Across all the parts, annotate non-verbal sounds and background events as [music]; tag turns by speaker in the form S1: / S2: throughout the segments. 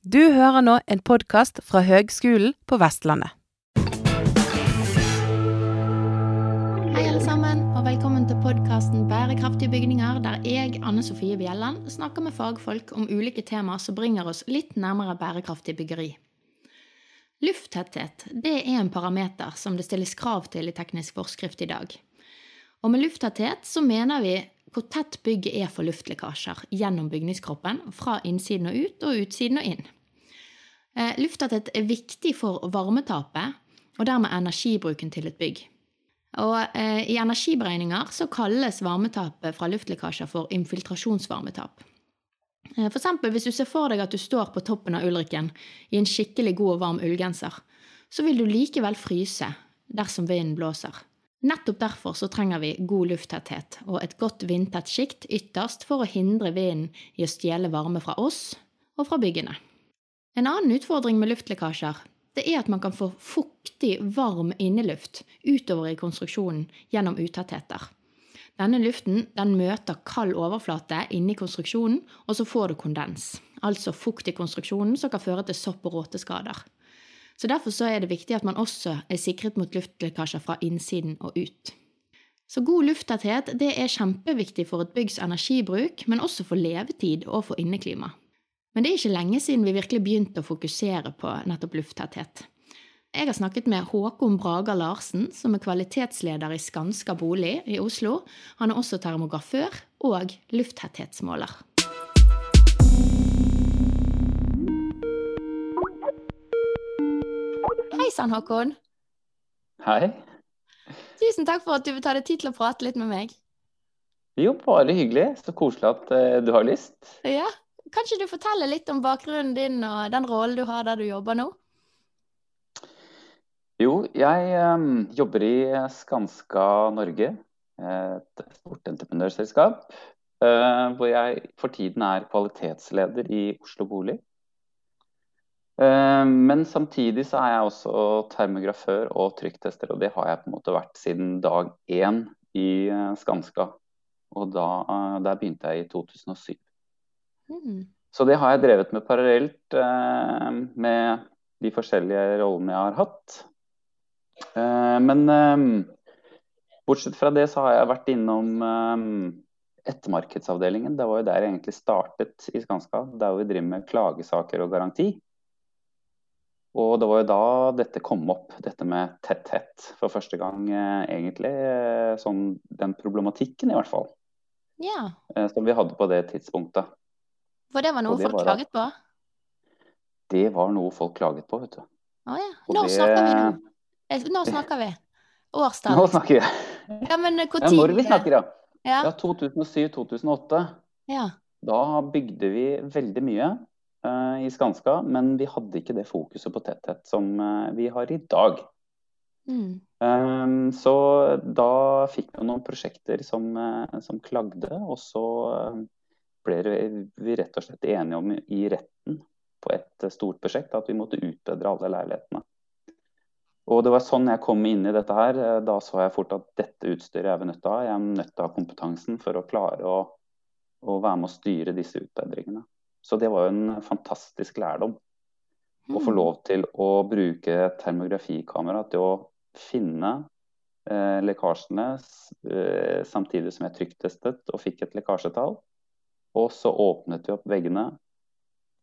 S1: Du hører nå en podkast fra Høgskolen på Vestlandet.
S2: Hei alle sammen, og velkommen til podkasten Bærekraftige bygninger, der jeg, Anne Sofie Bjelland, snakker med fagfolk om ulike temaer som bringer oss litt nærmere bærekraftig byggeri. Lufttetthet det er en parameter som det stilles krav til i teknisk forskrift i dag. Og med lufttetthet så mener vi hvor tett bygget er for luftlekkasjer gjennom bygningskroppen, fra innsiden og ut og utsiden og inn. Eh, er viktig for varmetapet, og dermed energibruken til et bygg. Og eh, I energiberegninger så kalles varmetapet fra luftlekkasjer for infiltrasjonsvarmetap. Eh, for eksempel hvis du ser for deg at du står på toppen av Ulriken i en skikkelig god og varm ullgenser, så vil du likevel fryse dersom vinden blåser. Nettopp derfor så trenger vi god lufttetthet og et godt vindtett sjikt ytterst for å hindre vinden i å stjele varme fra oss og fra byggene. En annen utfordring med luftlekkasjer det er at man kan få fuktig, varm inneluft utover i konstruksjonen gjennom utettheter. Denne luften den møter kald overflate inni konstruksjonen, og så får du kondens, altså fukt i konstruksjonen som kan føre til sopp- og råteskader. Så Derfor så er det viktig at man også er sikret mot luftlekkasjer fra innsiden og ut. Så god lufttetthet det er kjempeviktig for et byggs energibruk, men også for levetid og for inneklima. Men det er ikke lenge siden vi virkelig begynte å fokusere på nettopp lufttetthet. Jeg har snakket med Håkon Braga Larsen, som er kvalitetsleder i Skanska bolig i Oslo. Han er også termografør og lufttetthetsmåler. Sann, Håkon.
S3: Hei.
S2: Tusen takk for at du vil ta deg tid til å prate litt med meg.
S3: Jo, bare hyggelig. Så koselig at uh, du har lyst.
S2: Ja. Kanskje du forteller litt om bakgrunnen din og den rollen du har der du jobber nå?
S3: Jo, jeg um, jobber i Skanska Norge, et stort entreprenørselskap. Uh, hvor jeg for tiden er kvalitetsleder i Oslo Bolig. Eh, men samtidig så er jeg også termografør og trykktester, og det har jeg på en måte vært siden dag én i eh, Skanska. Og da, eh, der begynte jeg i 2007. Mm. Så det har jeg drevet med parallelt med de forskjellige rollene jeg har hatt. men bortsett fra det så har jeg vært innom ettermarkedsavdelingen. Det var jo der jeg egentlig startet i Skanska. Der vi driver med klagesaker og garanti. Og det var jo da dette kom opp, dette med tetthet, for første gang eh, egentlig. Sånn den problematikken, i hvert fall.
S2: Ja.
S3: Eh, som vi hadde på det tidspunktet.
S2: For det var noe det folk var, klaget på?
S3: Det var noe folk klaget på, vet du.
S2: Å ja. Når det... snakker vi nå? Nå når snakker vi? Årstall?
S3: Nå snakker vi.
S2: Ja, men når
S3: ja, Når vi snakker, ja.
S2: Ja,
S3: ja 2007-2008.
S2: Ja.
S3: Da bygde vi veldig mye. Eh, i Skanska, men vi hadde ikke det fokuset på tetthet som eh, vi har i dag. Mm. Um, så da fikk vi noen prosjekter som, som, klagde, og så ble vi rett og slett enige om i retten på et stort prosjekt at vi måtte utbedre alle leilighetene. Og det var sånn jeg kom inn i dette her. Da så jeg fort at dette utstyret er vi nødt til å ha. Jeg er nødt til å ha kompetansen for å klare å, å være med å styre disse utbedringene. Så det var jo en fantastisk lærdom. Mm. Å få mm. lov til å bruke termografikamera til å finne eh, lekkasjene eh, samtidig som jeg trykktestet og fikk et lekkasjetall. Og så åpnet vi opp veggene,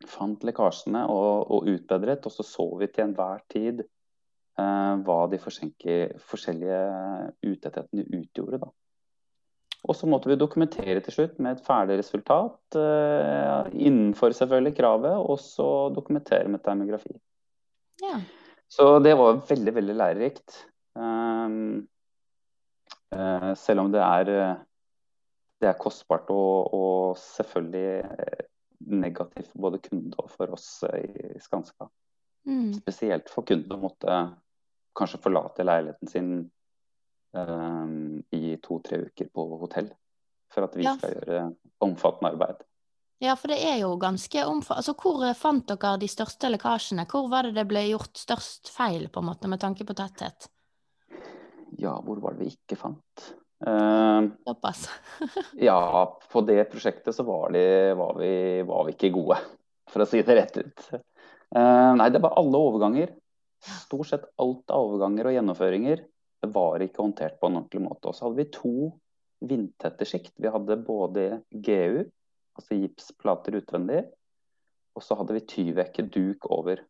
S3: fant lekkasjene og, og utbedret. Og så så vi til enhver tid eh, hva de forskjellige utethetene utgjorde. da. Og så måtte vi dokumentere til slutt med et ferdig resultat, uh, innenfor selvfølgelig kravet, og så dokumentere med termografi.
S2: Ja.
S3: Så det var veldig, veldig lærerikt. Um, uh, selv om det er, det er kostbart og, og, selvfølgelig negativt for både kunde og for oss i Skanska. Mm. Spesielt for kunden å måtte kanskje forlate leiligheten sin um, i to-tre uker på hotell. For at vi ja. skal gjøre omfattende arbeid.
S2: Ja, for det er jo ganske omfattende. Altså, hvor fant dere de største lekkasjene? Hvor var det det ble gjort størst feil, på en måte, med tanke på tetthet?
S3: Ja, hvor var det vi ikke fant? Uh, ja, på det prosjektet så var, de, var, vi, var, vi, ikke gode. for å si det rett ut. Uh, nei, det var alle overganger. Stort sett alt av overganger og gjennomføringer det var ikke håndtert på en ordentlig måte. Og så hadde vi to vindtette sjikt. Vi hadde både GU, altså gipsplater utvendig, og så hadde vi tyvekke duk over.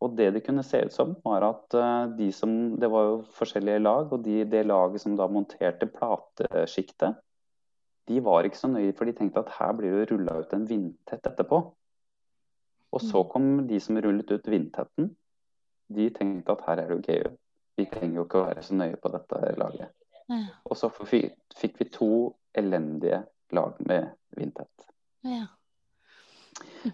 S3: Og det det kunne se ut som, var at uh, de som Det var jo forskjellige lag, og de, det laget som da monterte platesjiktet, de var ikke så nøye, for de tenkte at her blir det rulla ut en vindtett etterpå. Og så mm. kom de som rullet ut vindtetten. De tenkte at her er det jo GU. Vi trenger jo ikke å være så nøye på dette laget. Ja. Og så fikk vi to elendige lag med vindtett. Ja.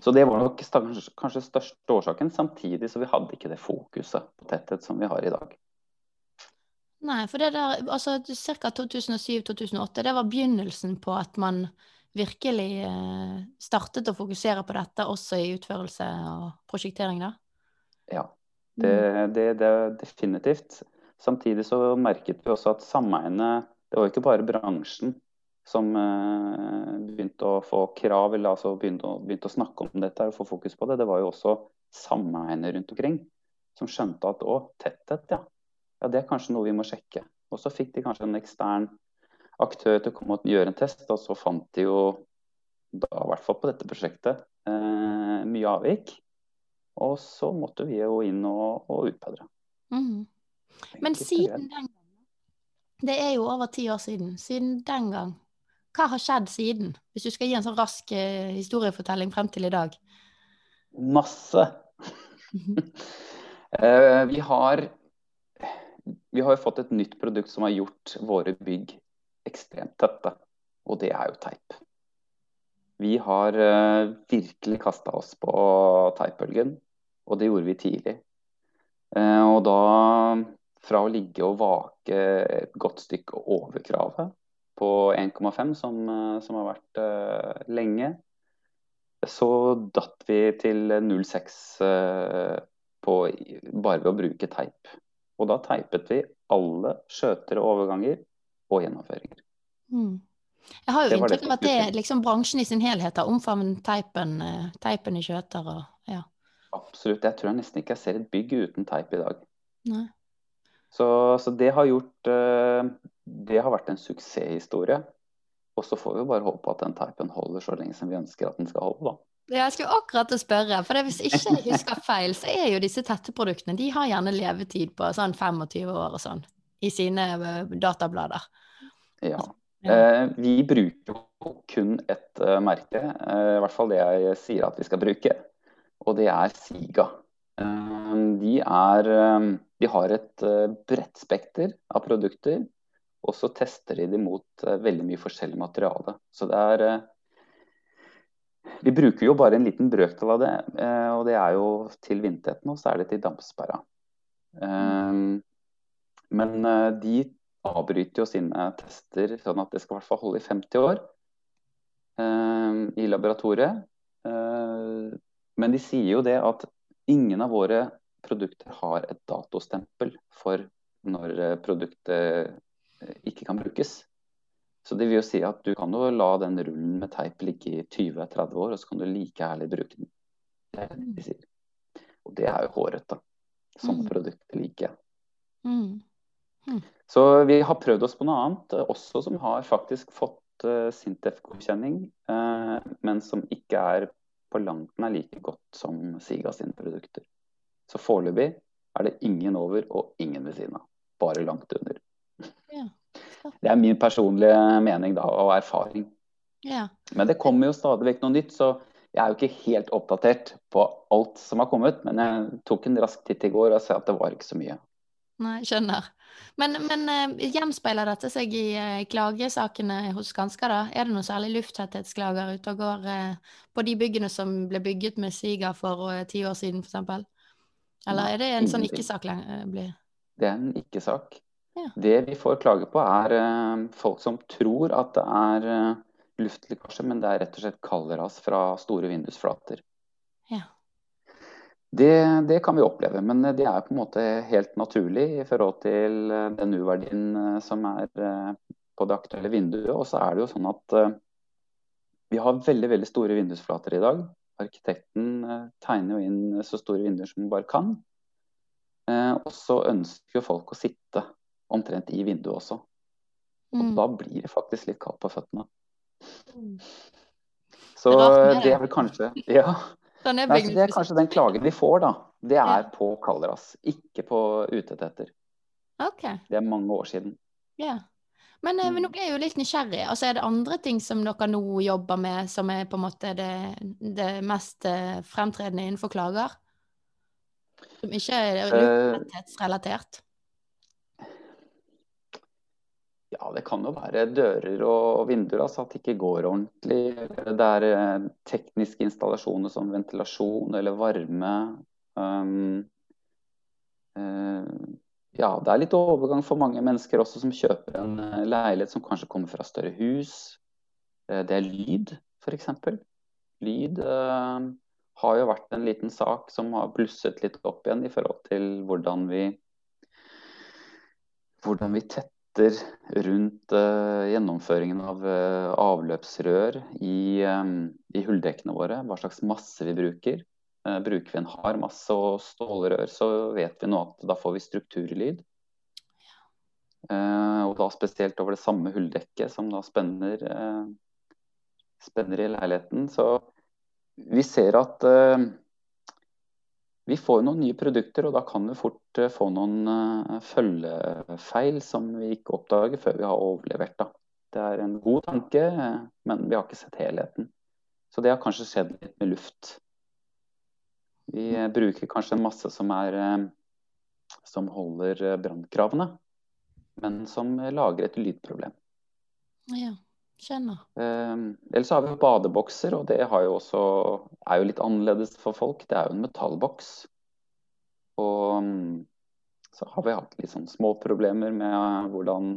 S3: Så det var nok kanskje største årsaken, samtidig så vi hadde ikke det fokuset på tetthet som vi har i dag.
S2: Nei, for det der, altså ca. 2007-2008, det var begynnelsen på at man virkelig eh, startet å fokusere på dette også i utførelse og prosjektering, da?
S3: Ja, det, det, det, er definitivt. Samtidig så merket vi også at sameiene Det var ikke bare bransjen som eh, begynte å få krav, eller altså begynte å, begynte å, snakke om dette og få fokus på det. Det var jo også sameiene rundt omkring som skjønte at å, tetthet, ja. ja. Det er kanskje noe vi må sjekke. Og så fikk de kanskje en ekstern aktør til å komme og gjøre en test, og så fant de jo da, i hvert fall på dette prosjektet, eh, mye avvik. Og så måtte vi jo inn og, og utbedre. Mm.
S2: Men siden den gang, det er jo over ti år siden, siden den gang, hva har skjedd siden? Hvis du skal gi en sånn rask uh, historiefortelling frem til i dag?
S3: Masse. uh, [laughs] vi har vi har jo fått et nytt produkt som har gjort våre bygg ekstremt tette, og det er jo teip. Vi har uh, virkelig kasta oss på teipbølgen. Og det gjorde vi tidlig. Eh, og da fra å ligge og vake et godt stykke over kravet på 1,5, som, eh, som, har vært uh, lenge, så datt vi til 0,6 uh, bare ved å bruke teip. Og da teipet vi alle skjøtere overganger og gjennomføringer. Mm.
S2: Jeg har jo inntrykk av at det liksom bransjen i sin helhet har omfavnet teipen, teipen i skjøter. og ja.
S3: Absolutt. Jeg tror jeg nesten ikke jeg ser et bygg uten teip i dag. Så, så, det har gjort uh, Det har vært en suksesshistorie. Og så får vi bare håpe at den teipen holder så lenge som vi ønsker at den skal holde, da.
S2: Jeg skulle akkurat å spørre, for hvis ikke jeg husker feil, så er jo disse tette produktene de har gjerne levetid på sånn 25 år og sånn i sine eh, datablader.
S3: Ja. Eh, vi bruker jo kun ett uh, merke, i hvert fall det jeg sier at vi skal bruke og det er Siga. Eh, de, er, eh, de har et eh, bredt spekter av produkter, og så tester de det mot veldig mye forskjellig materiale. Så det er Vi bruker jo bare en liten brøkdel av det, og det er jo til vindtetten, og så er det til dampsperra. Men de avbryter jo sine tester sånn at det skal i hvert fall holde i 50 år i laboratoriet. Men de sier jo det at ingen av våre produkter har et datostempel for når eh, produktet eh, ikke kan brukes. Så det vil jo si at du kan jo la den rullen med teip ligge i 20-30 år, og så kan du like ærlig bruke den. Det er det de sier. Og det er jo hårete. Sånne mm. produkter liker jeg. Mm. Mm. Så vi har prøvd oss på noe annet, eh, også som har faktisk fått uh, Sintef-godkjenning, uh, men som ikke er på langt nær like godt som Siga sine produkter. Så foreløpig er det ingen over og ingen ved siden av. Bare langt under. Ja, det er min personlige mening da, og erfaring. Ja. Men det kommer jo stadig vekk noe nytt, så jeg er jo ikke helt oppdatert på alt som har kommet. Men jeg tok en rask titt i går og sa at det var ikke så mye.
S2: Nei, skjønner. Men, men uh, gjenspeiler dette seg i uh, klagesakene hos Skanska, da? Er det noe særlig lufttetthetsklager ute og går uh, på de byggene som ble bygget med Siga for ti år siden, f.eks.? Eller er det en sånn ikke-sak?
S3: Det er en ikke-sak. Ja. Det vi får klage på, er folk som tror at det er luftlekkasje, men det er rett og slett kaldras fra store vindusflater. Det, det, kan vi oppleve, men det er på en måte helt naturlig i forhold til eh, den U-verdien eh, som er eh, på det aktuelle vinduet. Og så er det jo sånn at vi har veldig veldig store vindusflater i dag. arkitekten tegner jo inn så store vinduer som man bare kan. Og så ønsker jo folk å sitte omtrent i vinduet også. Og mm. da blir det faktisk litt kaldt på føttene. Mm. Så det, det er vel kanskje Ja. Nei, det er kanskje den klagen vi får, da. Det er ja. på kaldderass, ikke på utetetter.
S2: Okay.
S3: Det er mange år siden.
S2: Ja. Men, eh, men nå ble jeg jo litt nysgjerrig. Altså, er det andre ting som dere nå jobber med, som er på en måte det, det mest eh, fremtredende innenfor klager? Som ikke er eh,
S3: Ja, det kan jo være dører og vinduer, altså at det ikke går ordentlig. Det er tekniske installasjoner som ventilasjon eller varme. Um, uh, ja, det er litt overgang for mange mennesker også som kjøper en eh, leilighet som kanskje kommer fra større hus. Eh, det er lyd, f.eks. Lyd uh, har jo vært en liten sak som har blusset litt opp igjen i forhold til hvordan vi hvordan vi tetter rundt uh, gjennomføringen av uh, avløpsrør i, um, i hulldekkene våre. Hva slags masse vi bruker. Uh, bruker vi en hard masse og stålrør, så vet vi nå at da får vi strukturlyd. Og da spesielt over det samme hulldekket som da spenner, spenner i leiligheten. Så vi ser at vi får noen nye produkter, og da kan vi fort få noen følgefeil som vi ikke oppdager før vi har overlevert. Da. Det er en god tanke, men vi har ikke sett helheten. Så det har kanskje skjedd litt med luft. Vi bruker kanskje en masse som, er, eh, som holder eh, brannkravene, men som lager et lydproblem.
S2: Ja, skjønner.
S3: Eh, ellers har vi badebokser, og det jo også, er jo litt annerledes for folk. Det er jo en metallboks. Og mm, så har vi hatt litt sånn små problemer med hvordan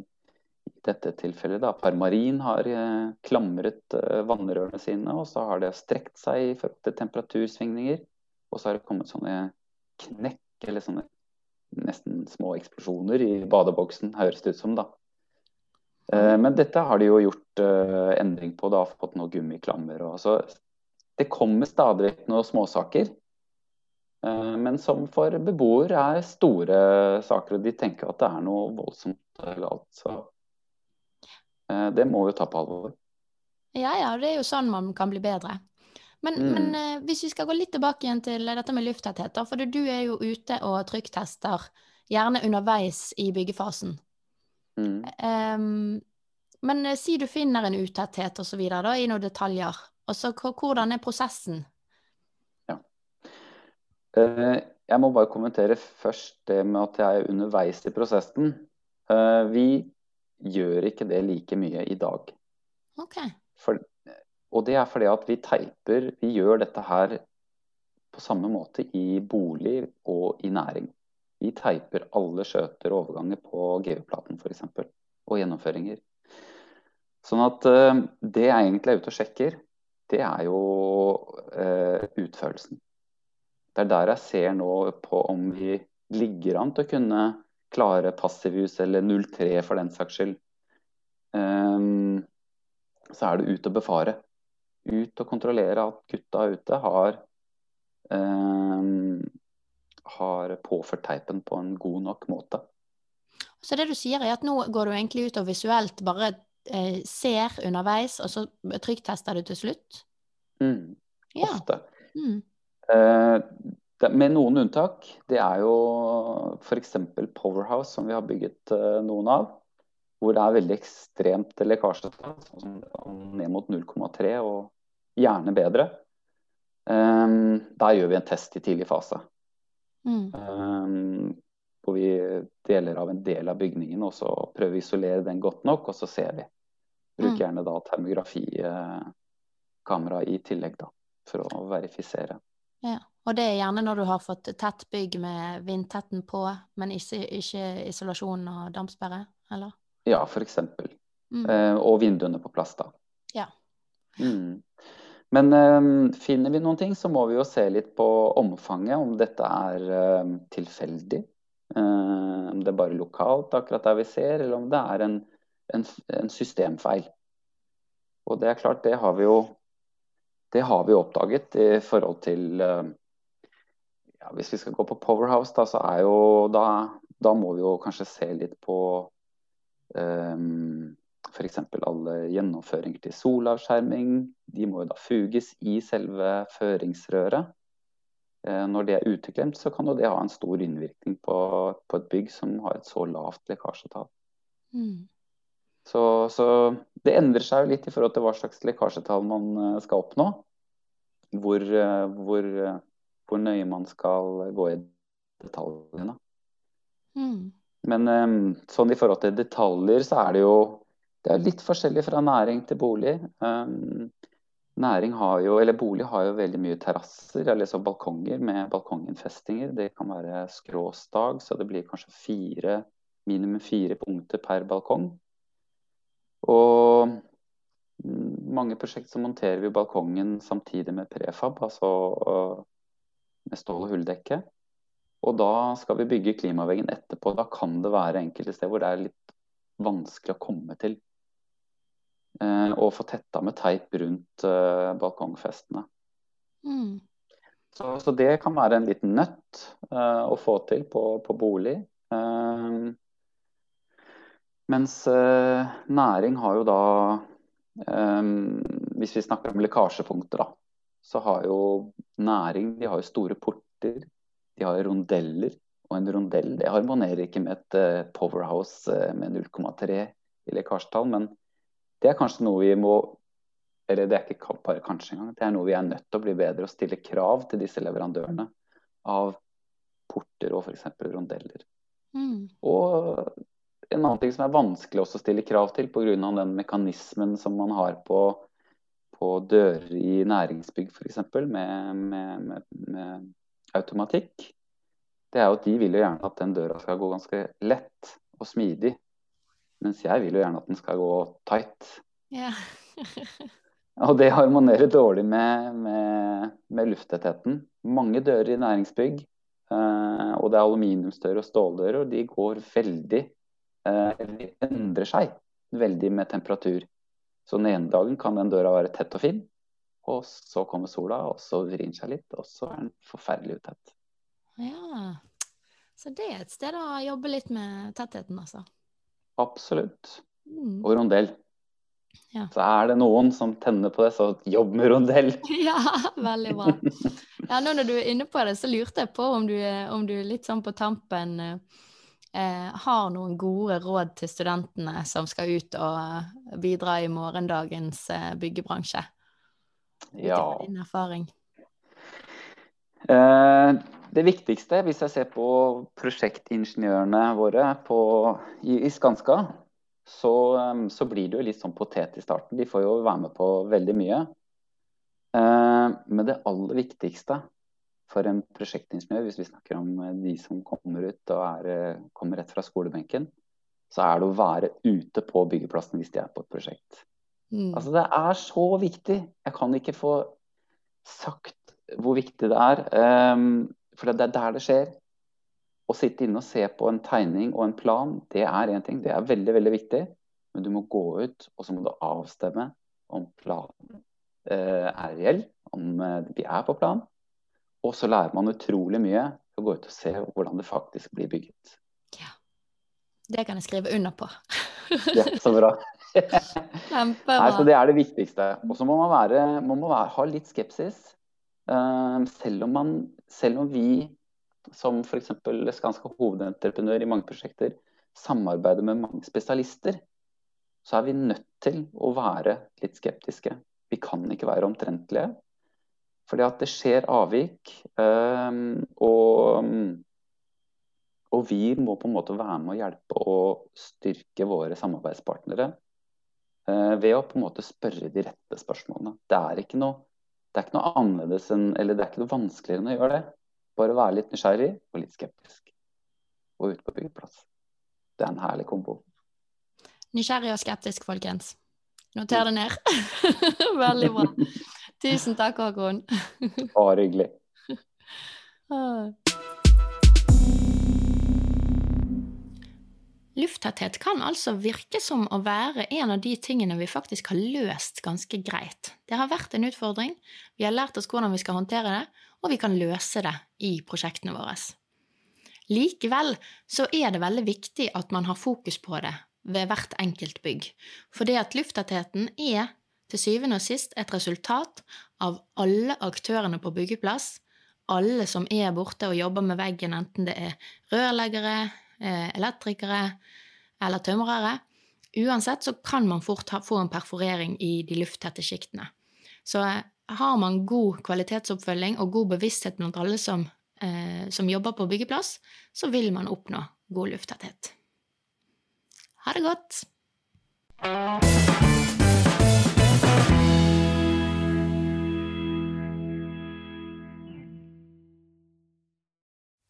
S3: i dette tilfellet da, Parmarin har eh, klamret eh, vannrørene sine, og så har det strekt seg i forhold til temperatursvingninger. Og så har det kommet sånne knekk, eller sånne nesten små eksplosjoner i badeboksen, høres det ut som, da. Eh, men dette har de jo gjort uh, endring på, da, fått noen gummiklammer og så Det kommer stadig noen småsaker. Uh, men som for beboere er store saker, og de tenker at det er noe voldsomt galt. Så det må vi ta på alvor.
S2: Ja ja, det er jo sånn man kan bli bedre. Men, mm. men hvis vi skal gå litt tilbake igjen til dette med lufttetthet, for du er jo ute og trykktester, gjerne underveis i byggefasen. Mm. Um, men uh, si du finner en utetthet osv. i noen detaljer. Og så hvordan er prosessen?
S3: Ja. Uh, jeg må bare kommentere først det med at jeg er underveis i prosessen. vi gjør ikke det like mye i dag.
S2: Okay.
S3: For og det er fordi at vi teiper Vi gjør dette her på samme måte i bolig og i næring. Vi teiper alle skjøter og overganger på GU-platen f.eks. Og gjennomføringer. Sånn at uh, det jeg egentlig er ute og sjekker, det er jo uh, utførelsen. Det er der jeg ser nå på om vi ligger an til å kunne klare passivhus eller 03 for den saks skyld. Um, så er det ut og befare ut og kontrollere at gutta ute har, eh, har påført teipen på en god nok måte.
S2: Så det du sier er at nå går du egentlig ut og visuelt bare eh, ser underveis, og så trykktester du til slutt?
S3: Mm, ja. Ofte. Mm. Eh, det, med noen unntak. Det er jo f.eks. Powerhouse, som vi har bygget eh, noen av. Hvor det er veldig ekstremt lekkasje, sånn ned mot 0,3 og gjerne bedre. Um, der gjør vi en test i tidlig fase. Mm. Um, hvor vi deler av en del av bygningen, og så prøver vi å isolere den godt nok, og så ser vi. Bruk mm. gjerne da termografikamera i tillegg, da, for å verifisere.
S2: Ja, Og det er gjerne når du har fått tett bygg med vindtetten på, men ikke, ikke isolasjon og dampsperre, eller?
S3: Ja, f.eks. Mm. Eh, og vinduene på plass, da.
S2: Ja.
S3: Mm. Men um, finner vi noen ting, så må vi jo se litt på omfanget, om dette er um, tilfeldig. Um, om det er bare lokalt akkurat der vi ser, eller om det er en, en, en, systemfeil. Og det er klart, det har vi jo har vi oppdaget i forhold til ja, Hvis vi skal gå på Powerhouse, da, så er jo da, da må vi jo kanskje se litt på um, f.eks. alle gjennomføringer til solavskjerming. De må jo da fuges i selve føringsrøret. Eh, når det er uteklemt, så kan det ha en stor innvirkning på, på et bygg som har et så lavt lekkasjetall. Mm. Så, så, det endrer seg jo litt i forhold til hva slags lekkasjetall man eh, skal oppnå. Hvor, eh, hvor, hvor nøye man skal gå i detaljene. Mm. Men sånn i forhold til detaljer, så er det jo det er litt forskjellig fra næring til bolig. Um, næring har jo, eller Bolig har jo veldig mye terrasser eller så balkonger med balkonginnfestinger. Det kan være skråstag, så det blir kanskje fire, minimum fire punkter per balkong. Og mange prosjekt så monterer vi balkongen samtidig med prefab, altså med stål- og hulldekke. Og da skal vi bygge klimaveggen etterpå. Da kan det være enkelte steder hvor det er litt vanskelig å komme til. Eh, og få tetta med teip rundt uh, balkongfestene. Mm. Så, så, det kan være en liten nøtt uh, å få til på, på bolig. Mens næring har jo da Hvis vi snakker om lekkasjepunkter, da, så har jo næring de har jo store porter. De har rondeller. Og en rondell det harmonerer ikke med et powerhouse med 0,3 i lekkasjetall, men det er kanskje noe vi må Eller det er ikke bare kanskje engang. Det er noe vi er nødt til å bli bedre og stille krav til disse leverandørene av porter og f.eks. rondeller. Mm. Og en annen ting som er vanskelig også å stille krav til pga. den mekanismen som man har på, på dører i næringsbygg f.eks. Med, med, med, med automatikk, det er jo at de vil jo gjerne at den døra skal gå ganske lett og smidig. Mens jeg vil jo gjerne at den skal gå tight. Ja. [laughs] og det harmonerer dårlig med, med, med lufttettheten. Mange dører i næringsbygg, uh, og det er aluminiumsdører og ståldører, og de går veldig uh, De endrer seg veldig med temperatur. Så den ene dagen kan den døra være tett og fin, og så kommer sola, og så vrir den seg litt, og så er den forferdelig utett.
S2: Ja, så det er et sted å jobbe litt med tettheten, altså.
S3: Absolutt. Mm. Og rondell. Ja. Så er det noen som tenner på det, så jobb med rondell. [laughs]
S2: Ja, veldig bra. Ja, nå når du er inne på det, så lurte jeg på om du, om du litt sånn på tampen eh, har noen gode råd til studentene som skal ut og bidra i morgendagens eh, byggebransje?
S3: Ja.
S2: Din erfaring.
S3: Eh, det viktigste, hvis jeg ser på prosjektingeniørene våre på, i, i, Skanska, så, um, så, blir det jo litt sånn potet i starten. De får jo være med på veldig mye. Eh, men det aller viktigste for en prosjektingeniør, hvis vi snakker om eh, de som kommer ut og er, eh, kommer rett fra skolebenken, så er det å være ute på byggeplassen hvis de er på et prosjekt. Mm. Altså Det er så viktig. Jeg kan ikke få sagt hvor viktig det er. Um, for det er der det skjer. Å sitte inne og se på en tegning og en plan, det er én ting. Det er veldig, veldig viktig. Men du må gå ut, og så må du avstemme om planen eh, er reell, om eh, vi er på plan. Og så lærer man utrolig mye å gå ut og se hvordan det faktisk blir bygget. Ja.
S2: Det kan jeg skrive under på.
S3: ja, så bra. [laughs] Nei, så det er det viktigste. Og så må man, være, man må være, ha litt skepsis. Uh, selv om man selv om vi som f.eks. Skanska hovedentreprenør i mange prosjekter samarbeider med mange spesialister, så er vi nødt til å være litt skeptiske. Vi kan ikke være omtrentlige. Fordi at det skjer avvik. Um, og, og, vi må på en måte være med å hjelpe og styrke våre samarbeidspartnere uh, ved å på en måte spørre de rette spørsmålene. Det er ikke noe det er ikke noe annerledes enn, eller det er ikke noe vanskeligere enn å gjøre det. Bare være litt nysgjerrig og litt skeptisk. Og ut på byggeplass. Det er en herlig kombo.
S2: Nysgjerrig og skeptisk, folkens. Noter det ned. [laughs] Veldig bra. [laughs] Tusen takk, Håkon.
S3: Bare hyggelig. [laughs]
S2: lufttetthet kan altså virke som å være en av de tingene vi faktisk har løst ganske greit. Det har vært en utfordring, vi har lært oss hvordan vi skal håndtere det, og vi kan løse det i prosjektene våre. Likevel så er det veldig viktig at man har fokus på det ved hvert enkelt bygg, for det at lufttettheten er til syvende og sist et resultat av alle aktørene på byggeplass, alle som er borte og jobber med veggen, enten det er rørleggere, elektrikere eller tømrere. Uansett så kan man fort få en perforering i de lufttette sjiktene. Så eh, har man god kvalitetsoppfølging og god bevissthet blant alle som, eh, som jobber på byggeplass, så vil man oppnå god lufttetthet. Ha det godt!